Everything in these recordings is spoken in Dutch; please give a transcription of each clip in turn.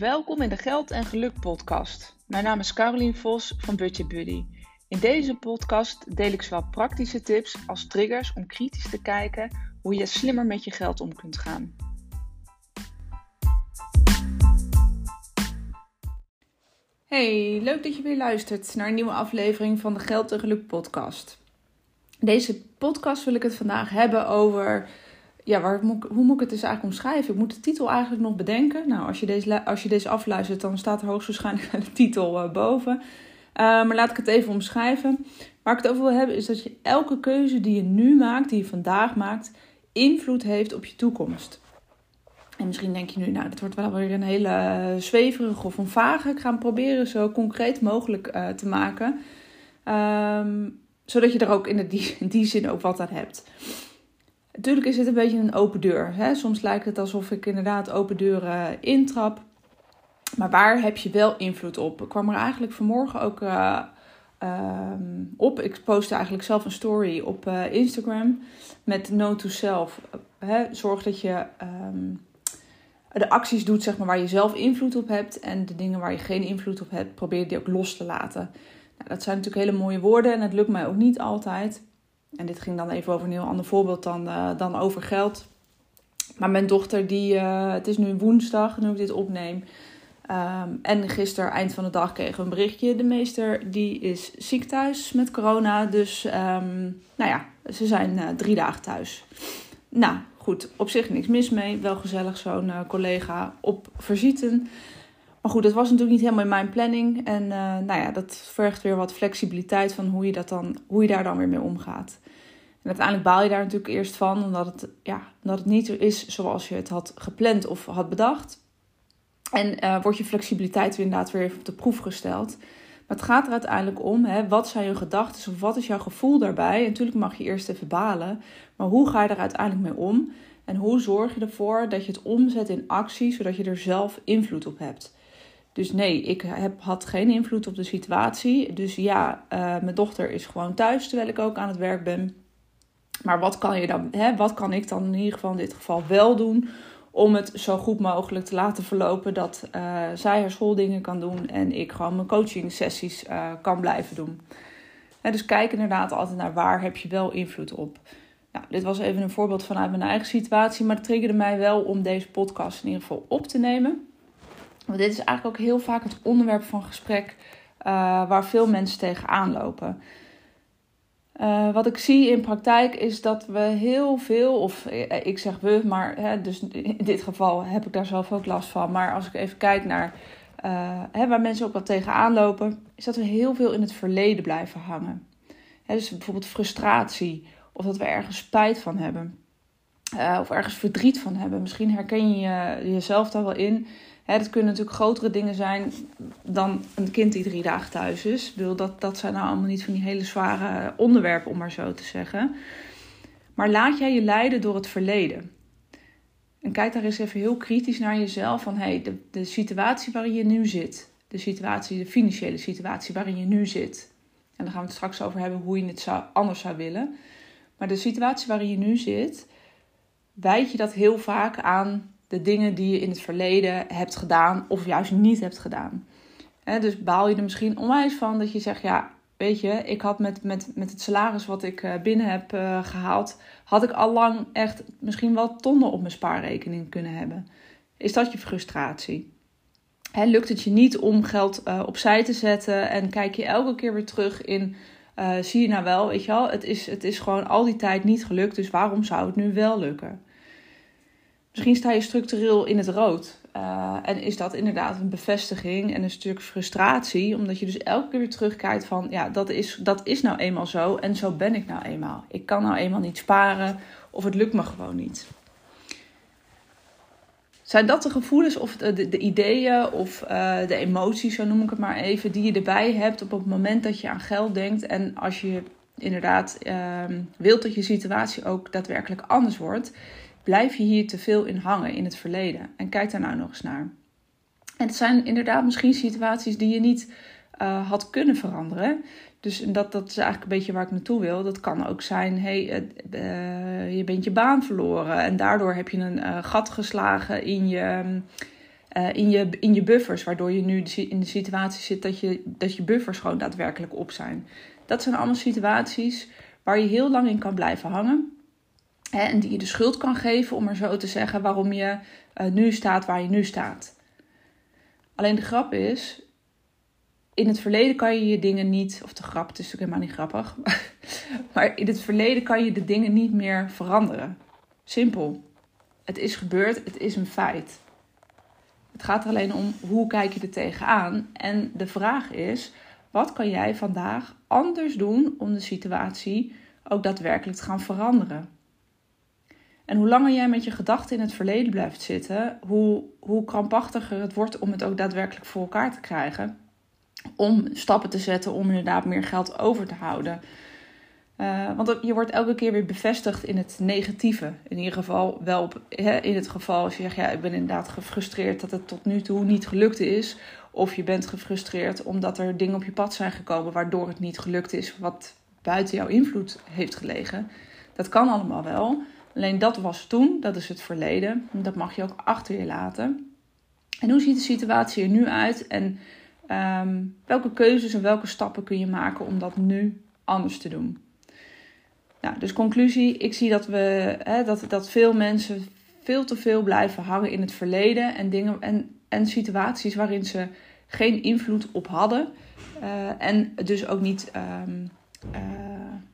Welkom in de Geld en Geluk podcast. Mijn naam is Carolien Vos van Budget Buddy. In deze podcast deel ik zowel praktische tips als triggers om kritisch te kijken hoe je slimmer met je geld om kunt gaan. Hey, leuk dat je weer luistert naar een nieuwe aflevering van de Geld en Geluk podcast. Deze podcast wil ik het vandaag hebben over ja, waar hoe moet ik het dus eigenlijk omschrijven? Ik moet de titel eigenlijk nog bedenken. Nou, als je deze, als je deze afluistert, dan staat er hoogstwaarschijnlijk de titel uh, boven. Uh, maar laat ik het even omschrijven. Waar ik het over wil hebben, is dat je elke keuze die je nu maakt, die je vandaag maakt, invloed heeft op je toekomst. En misschien denk je nu, nou, dat wordt wel weer een hele zweverige of een vage. Ik ga hem proberen zo concreet mogelijk te maken. Um, zodat je er ook in, die, in die zin ook wat aan hebt. Natuurlijk is het een beetje een open deur. Hè? Soms lijkt het alsof ik inderdaad open deuren intrap. Maar waar heb je wel invloed op? Ik kwam er eigenlijk vanmorgen ook uh, op. Ik postte eigenlijk zelf een story op uh, Instagram met no to self. Hè? Zorg dat je um, de acties doet zeg maar, waar je zelf invloed op hebt. En de dingen waar je geen invloed op hebt, probeer die ook los te laten. Nou, dat zijn natuurlijk hele mooie woorden en het lukt mij ook niet altijd. En dit ging dan even over een heel ander voorbeeld dan, uh, dan over geld. Maar mijn dochter, die, uh, het is nu woensdag, nu ik dit opneem. Um, en gisteren, eind van de dag, kregen we een berichtje. De meester die is ziek thuis met corona. Dus um, nou ja, ze zijn uh, drie dagen thuis. Nou goed, op zich niks mis mee. Wel gezellig zo'n collega op visite. Maar goed, dat was natuurlijk niet helemaal in mijn planning. En uh, nou ja, dat vergt weer wat flexibiliteit van hoe je, dat dan, hoe je daar dan weer mee omgaat. En uiteindelijk baal je daar natuurlijk eerst van, omdat het, ja, omdat het niet is zoals je het had gepland of had bedacht. En uh, wordt je flexibiliteit weer inderdaad weer even op de proef gesteld. Maar het gaat er uiteindelijk om, hè, wat zijn je gedachten of wat is jouw gevoel daarbij? En natuurlijk mag je eerst even balen, maar hoe ga je er uiteindelijk mee om? En hoe zorg je ervoor dat je het omzet in actie, zodat je er zelf invloed op hebt? Dus nee, ik heb, had geen invloed op de situatie. Dus ja, uh, mijn dochter is gewoon thuis terwijl ik ook aan het werk ben. Maar wat kan, je dan, hè, wat kan ik dan in ieder geval in dit geval wel doen om het zo goed mogelijk te laten verlopen dat uh, zij haar schooldingen kan doen en ik gewoon mijn coaching sessies uh, kan blijven doen. Dus kijk inderdaad altijd naar waar heb je wel invloed op. Nou, dit was even een voorbeeld vanuit mijn eigen situatie, maar het triggerde mij wel om deze podcast in ieder geval op te nemen. Want dit is eigenlijk ook heel vaak het onderwerp van gesprek uh, waar veel mensen tegenaan lopen. Uh, wat ik zie in praktijk is dat we heel veel, of eh, ik zeg we, maar hè, dus in dit geval heb ik daar zelf ook last van. Maar als ik even kijk naar hè, waar mensen ook wat tegenaan lopen, is dat we heel veel in het verleden blijven hangen. Hè, dus bijvoorbeeld frustratie, of dat we ergens spijt van hebben, of ergens verdriet van hebben. Misschien herken je jezelf daar wel in. Hè, dat kunnen natuurlijk grotere dingen zijn dan een kind die drie dagen thuis is. Ik dat, dat zijn nou allemaal niet van die hele zware onderwerpen, om maar zo te zeggen. Maar laat jij je leiden door het verleden. En kijk daar eens even heel kritisch naar jezelf. Van hey, de, de situatie waarin je nu zit. De situatie, de financiële situatie waarin je nu zit. En daar gaan we het straks over hebben hoe je het zou, anders zou willen. Maar de situatie waarin je nu zit, wijd je dat heel vaak aan de dingen die je in het verleden hebt gedaan of juist niet hebt gedaan. dus baal je er misschien onwijs van dat je zegt, ja, weet je, ik had met, met, met het salaris wat ik eh, binnen heb uh, gehaald, had ik al lang echt misschien wel tonnen op mijn spaarrekening kunnen hebben. Is dat je frustratie? Lukt het je niet om geld uh, opzij te zetten en kijk je elke keer weer terug in, zie je nou wel, weet je wel, het is, het is gewoon al die tijd niet gelukt, dus waarom zou het nu wel lukken? Misschien sta je structureel in het rood. Uh, en is dat inderdaad een bevestiging en een stuk frustratie, omdat je dus elke keer terugkijkt van, ja, dat is, dat is nou eenmaal zo en zo ben ik nou eenmaal. Ik kan nou eenmaal niet sparen of het lukt me gewoon niet. Zijn dat de gevoelens of de, de ideeën of uh, de emoties, zo noem ik het maar even, die je erbij hebt op het moment dat je aan geld denkt en als je inderdaad uh, wilt dat je situatie ook daadwerkelijk anders wordt, blijf je hier te veel in hangen in het verleden. En kijk daar nou nog eens naar. En het zijn inderdaad misschien situaties die je niet uh, had kunnen veranderen. Dus dat, dat is eigenlijk een beetje waar ik naartoe wil. Dat kan ook zijn, hey, uh, je bent je baan verloren en daardoor heb je een gat geslagen in je, in, je, in je buffers, waardoor je nu in de situatie zit dat je, dat je buffers gewoon daadwerkelijk op zijn. Dat zijn allemaal situaties waar je heel lang in kan blijven hangen. Hè, en die je de schuld kan geven, om er zo te zeggen, waarom je uh, nu staat waar je nu staat. Alleen de grap is, in het verleden kan je je dingen niet, of de grap, het is natuurlijk helemaal niet grappig, maar in het verleden kan je de dingen niet meer veranderen. Simpel. Het is gebeurd, het is een feit. Het gaat er alleen om hoe kijk je er tegenaan. En de vraag is, wat kan jij vandaag anders doen om de situatie ook daadwerkelijk te gaan veranderen? En hoe langer jij met je gedachten in het verleden blijft zitten, hoe, hoe krampachtiger het wordt om het ook daadwerkelijk voor elkaar te krijgen. Om stappen te zetten om inderdaad meer geld over te houden. Uh, want je wordt elke keer weer bevestigd in het negatieve. In ieder geval wel op, hè, in het geval als je zegt, ja, ik ben inderdaad gefrustreerd dat het tot nu toe niet gelukt is. Of je bent gefrustreerd omdat er dingen op je pad zijn gekomen waardoor het niet gelukt is, wat buiten jouw invloed heeft gelegen. Dat kan allemaal wel. Alleen dat was toen, dat is het verleden. Dat mag je ook achter je laten. En hoe ziet de situatie er nu uit? En um, welke keuzes en welke stappen kun je maken om dat nu anders te doen? Nou, dus conclusie, ik zie dat, we, hè, dat, dat veel mensen veel te veel blijven hangen in het verleden en, dingen, en, en situaties waarin ze geen invloed op hadden. Uh, en dus ook niet, um, uh,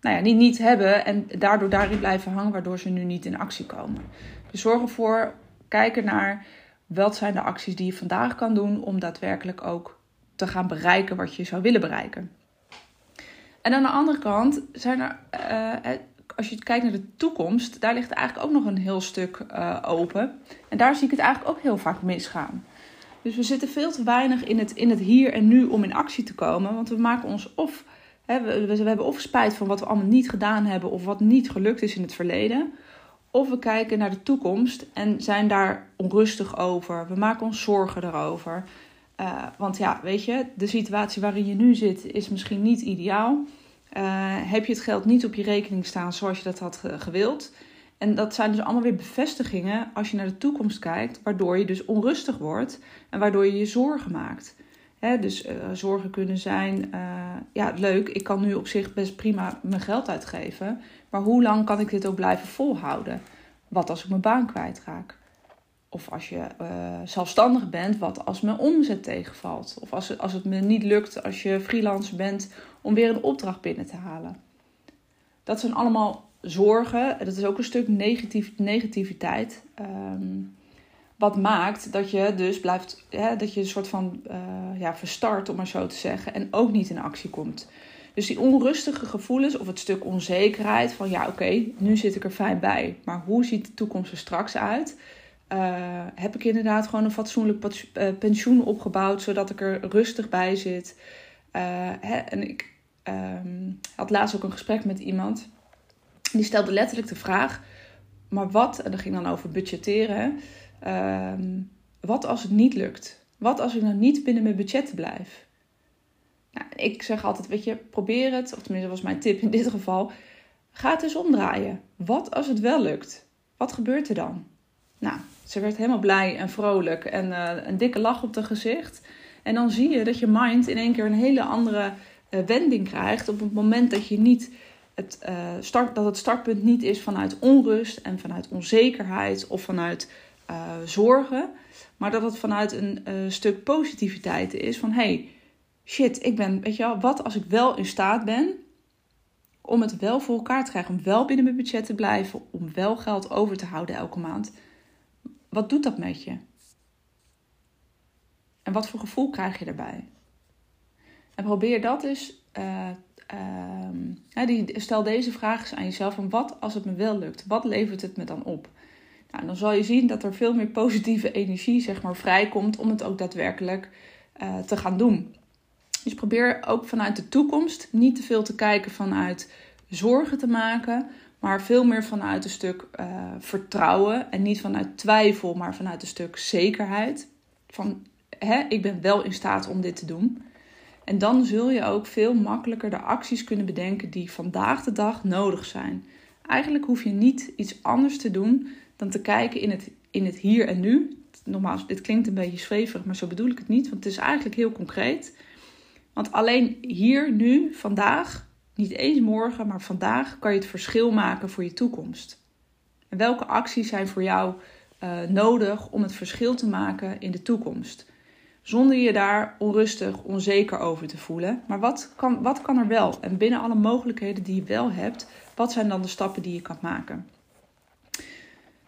nou ja, niet, niet hebben en daardoor daarin blijven hangen, waardoor ze nu niet in actie komen. Dus zorg ervoor, kijken naar wat zijn de acties die je vandaag kan doen om daadwerkelijk ook te gaan bereiken wat je zou willen bereiken. En aan de andere kant zijn er, uh, als je kijkt naar de toekomst, daar ligt eigenlijk ook nog een heel stuk uh, open. En daar zie ik het eigenlijk ook heel vaak misgaan. Dus we zitten veel te weinig in het, in het hier en nu om in actie te komen. Want we maken ons of, we, we, hebben of spijt van wat we allemaal niet gedaan hebben of wat niet gelukt is in het verleden. Of we kijken naar de toekomst en zijn daar onrustig over. We maken ons zorgen erover. Uh, want ja, weet je, de situatie waarin je nu zit is misschien niet ideaal. Uh, heb je het geld niet op je rekening staan zoals je dat had gewild. En dat zijn dus allemaal weer bevestigingen als je naar de toekomst kijkt, waardoor je dus onrustig wordt en waardoor je je zorgen maakt. Dus uh, zorgen kunnen zijn, ja leuk, ik kan nu op zich best prima mijn geld uitgeven, maar hoe lang kan ik dit ook blijven volhouden? Wat als ik mijn baan kwijtraak? Of als je uh, zelfstandig bent, wat als mijn omzet tegenvalt? Of als, als het me niet lukt als je freelancer bent om weer een opdracht binnen te halen. Dat zijn allemaal zorgen. Dat is ook een stuk negatief, negativiteit. Um, wat maakt dat je dus blijft, hè, dat je een soort van uh, ja, verstart, om maar zo te zeggen, en ook niet in actie komt. Dus die onrustige gevoelens of het stuk onzekerheid van ja, oké, nu zit ik er fijn bij, maar hoe ziet de toekomst er straks uit? Uh, heb ik inderdaad gewoon een fatsoenlijk eh, pensioen opgebouwd, zodat ik er rustig bij zit. Hè, en ik um, had laatst ook een gesprek met iemand. Die stelde letterlijk de vraag: maar wat, en dat ging dan over budgetteren. Uh, wat als het niet lukt? Wat als ik nou niet binnen mijn budget blijf? Nou, ik zeg altijd: weet je, probeer het, of tenminste, was mijn tip in dit geval. Ga het eens omdraaien. Wat als het wel lukt? Wat gebeurt er dan? Nou, ze werd helemaal blij en vrolijk en uh, een dikke lach op haar gezicht. En dan zie je dat je mind in één keer een hele andere uh, wending krijgt op het moment dat je niet het, uh, start, dat het startpunt niet is vanuit onrust en vanuit onzekerheid of vanuit zorgen, maar dat het vanuit een stuk positiviteit is van hey, shit, ik ben, weet je wel, wat als ik wel in staat ben om het wel voor elkaar te krijgen, om wel binnen mijn budget te blijven, om wel geld over te houden elke maand wat doet dat met je? En wat voor gevoel krijg je daarbij? En probeer dat. Uh, uh, die, stel deze vraag eens aan jezelf: van wat als het me wel lukt? Wat levert het me dan op? Nou, dan zal je zien dat er veel meer positieve energie zeg maar, vrijkomt om het ook daadwerkelijk uh, te gaan doen. Dus probeer ook vanuit de toekomst niet te veel te kijken vanuit zorgen te maken, maar veel meer vanuit een stuk uh, vertrouwen en niet vanuit twijfel, maar vanuit een stuk zekerheid. Van hè, ik ben wel in staat om dit te doen. En dan zul je ook veel makkelijker de acties kunnen bedenken die vandaag de dag nodig zijn. Eigenlijk hoef je niet iets anders te doen dan te kijken in het, in het hier en nu. nogmaals, dit klinkt een beetje zweverig, maar zo bedoel ik het niet. Want het is eigenlijk heel concreet. Want alleen hier, nu, vandaag, niet eens morgen, maar vandaag kan je het verschil maken voor je toekomst. En welke acties zijn voor jou uh, nodig om het verschil te maken in de toekomst? Zonder je daar onrustig, onzeker over te voelen. Maar wat kan, wat kan er wel? En binnen alle mogelijkheden die je wel hebt, wat zijn dan de stappen die je kan maken?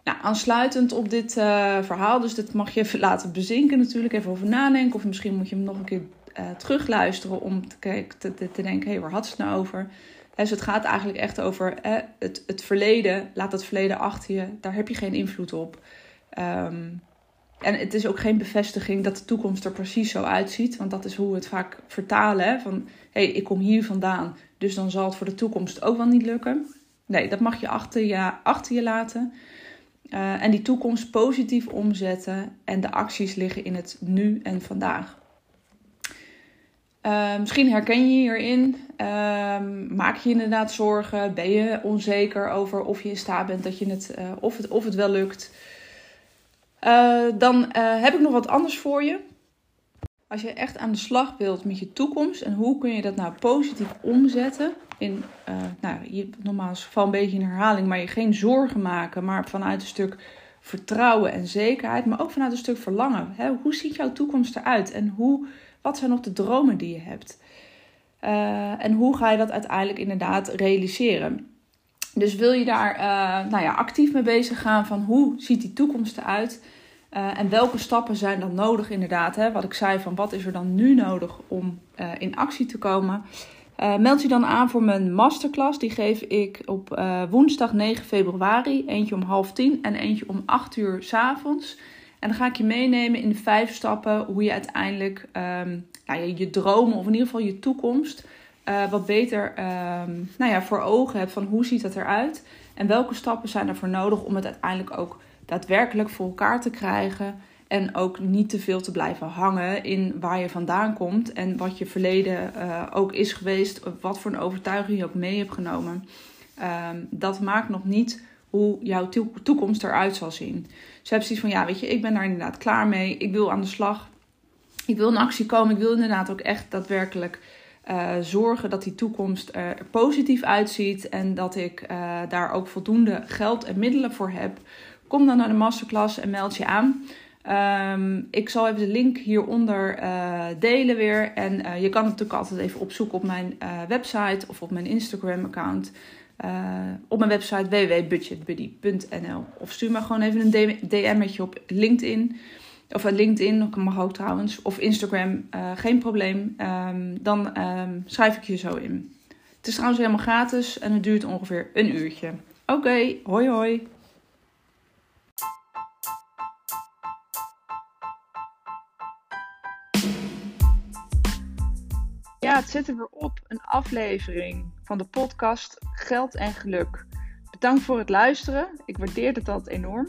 Nou, aansluitend op dit uh, verhaal, dus dit mag je even laten bezinken natuurlijk, even over nadenken. Of misschien moet je hem nog een keer uh, terugluisteren om te, te, te, denken, hé, hey, waar had ze het nou over? Dus het gaat eigenlijk echt over het, het verleden. Laat het verleden achter je. Daar heb je geen invloed op. Um, en het is ook geen bevestiging dat de toekomst er precies zo uitziet. Want dat is hoe we het vaak vertalen. Van, hé, hey, ik kom hier vandaan. Dus dan zal het voor de toekomst ook wel niet lukken. Nee, dat mag je achter je, achter je laten. Uh, en die toekomst positief omzetten. En de acties liggen in het nu en vandaag. Uh, misschien herken je hierin. Uh, maak je inderdaad zorgen? Ben je onzeker over of je in staat bent dat je het, uh, of, het, of het wel lukt? Uh, dan uh, heb ik nog wat anders voor je. Als je echt aan de slag wilt met je toekomst en hoe kun je dat nou positief omzetten in, uh, nou, je, normaal is een beetje in herhaling, maar je geen zorgen maken, maar vanuit een stuk vertrouwen en zekerheid, maar ook vanuit een stuk verlangen. Hè? Hoe ziet jouw toekomst eruit en hoe, wat zijn nog de dromen die je hebt? en hoe ga je dat uiteindelijk inderdaad realiseren? Dus wil je daar uh, nou ja, actief mee bezig gaan van hoe ziet die toekomst eruit? Uh, en welke stappen zijn dan nodig inderdaad? Hè? Wat ik zei van wat is er dan nu nodig om uh, in actie te komen? meld je dan aan voor mijn masterclass. Die geef ik op woensdag 9 februari. Eentje om half tien en eentje om 8 uur s avonds. En dan ga ik je meenemen in de vijf stappen hoe je uiteindelijk um, nou, je, je dromen of in ieder geval je toekomst uh, wat beter um, nou ja, voor ogen hebt van hoe ziet het eruit en welke stappen zijn er voor nodig om het uiteindelijk ook daadwerkelijk voor elkaar te krijgen en ook niet te veel te blijven hangen in waar je vandaan komt en wat je verleden uh, ook is geweest, wat voor een overtuiging je ook mee hebt genomen. Um, dat maakt nog niet hoe jouw toekomst eruit zal zien. Dus je hebt zoiets van, ja, weet je, ik ben daar inderdaad klaar mee. Ik wil aan de slag. Ik wil in actie komen. Ik wil inderdaad ook echt daadwerkelijk uh, zorgen dat die toekomst er positief uitziet en dat ik uh, daar ook voldoende geld en middelen voor heb. Kom dan naar de masterclass en meld je aan. Um, ik zal even de link hieronder uh, delen weer. En je kan het natuurlijk altijd even opzoeken op mijn website of op mijn Instagram-account. op mijn website www.budgetbuddy.nl. Of stuur me gewoon even een DM'tje op LinkedIn. Of LinkedIn mag ook trouwens. Of Instagram, uh, geen probleem. Um, dan um, schrijf ik je zo in. Het is trouwens helemaal gratis en het duurt ongeveer een uurtje. Oké, hoi hoi. Ja, het zit er weer op. Een aflevering van de podcast Geld en Geluk. Bedankt voor het luisteren. Ik waardeer het altijd enorm.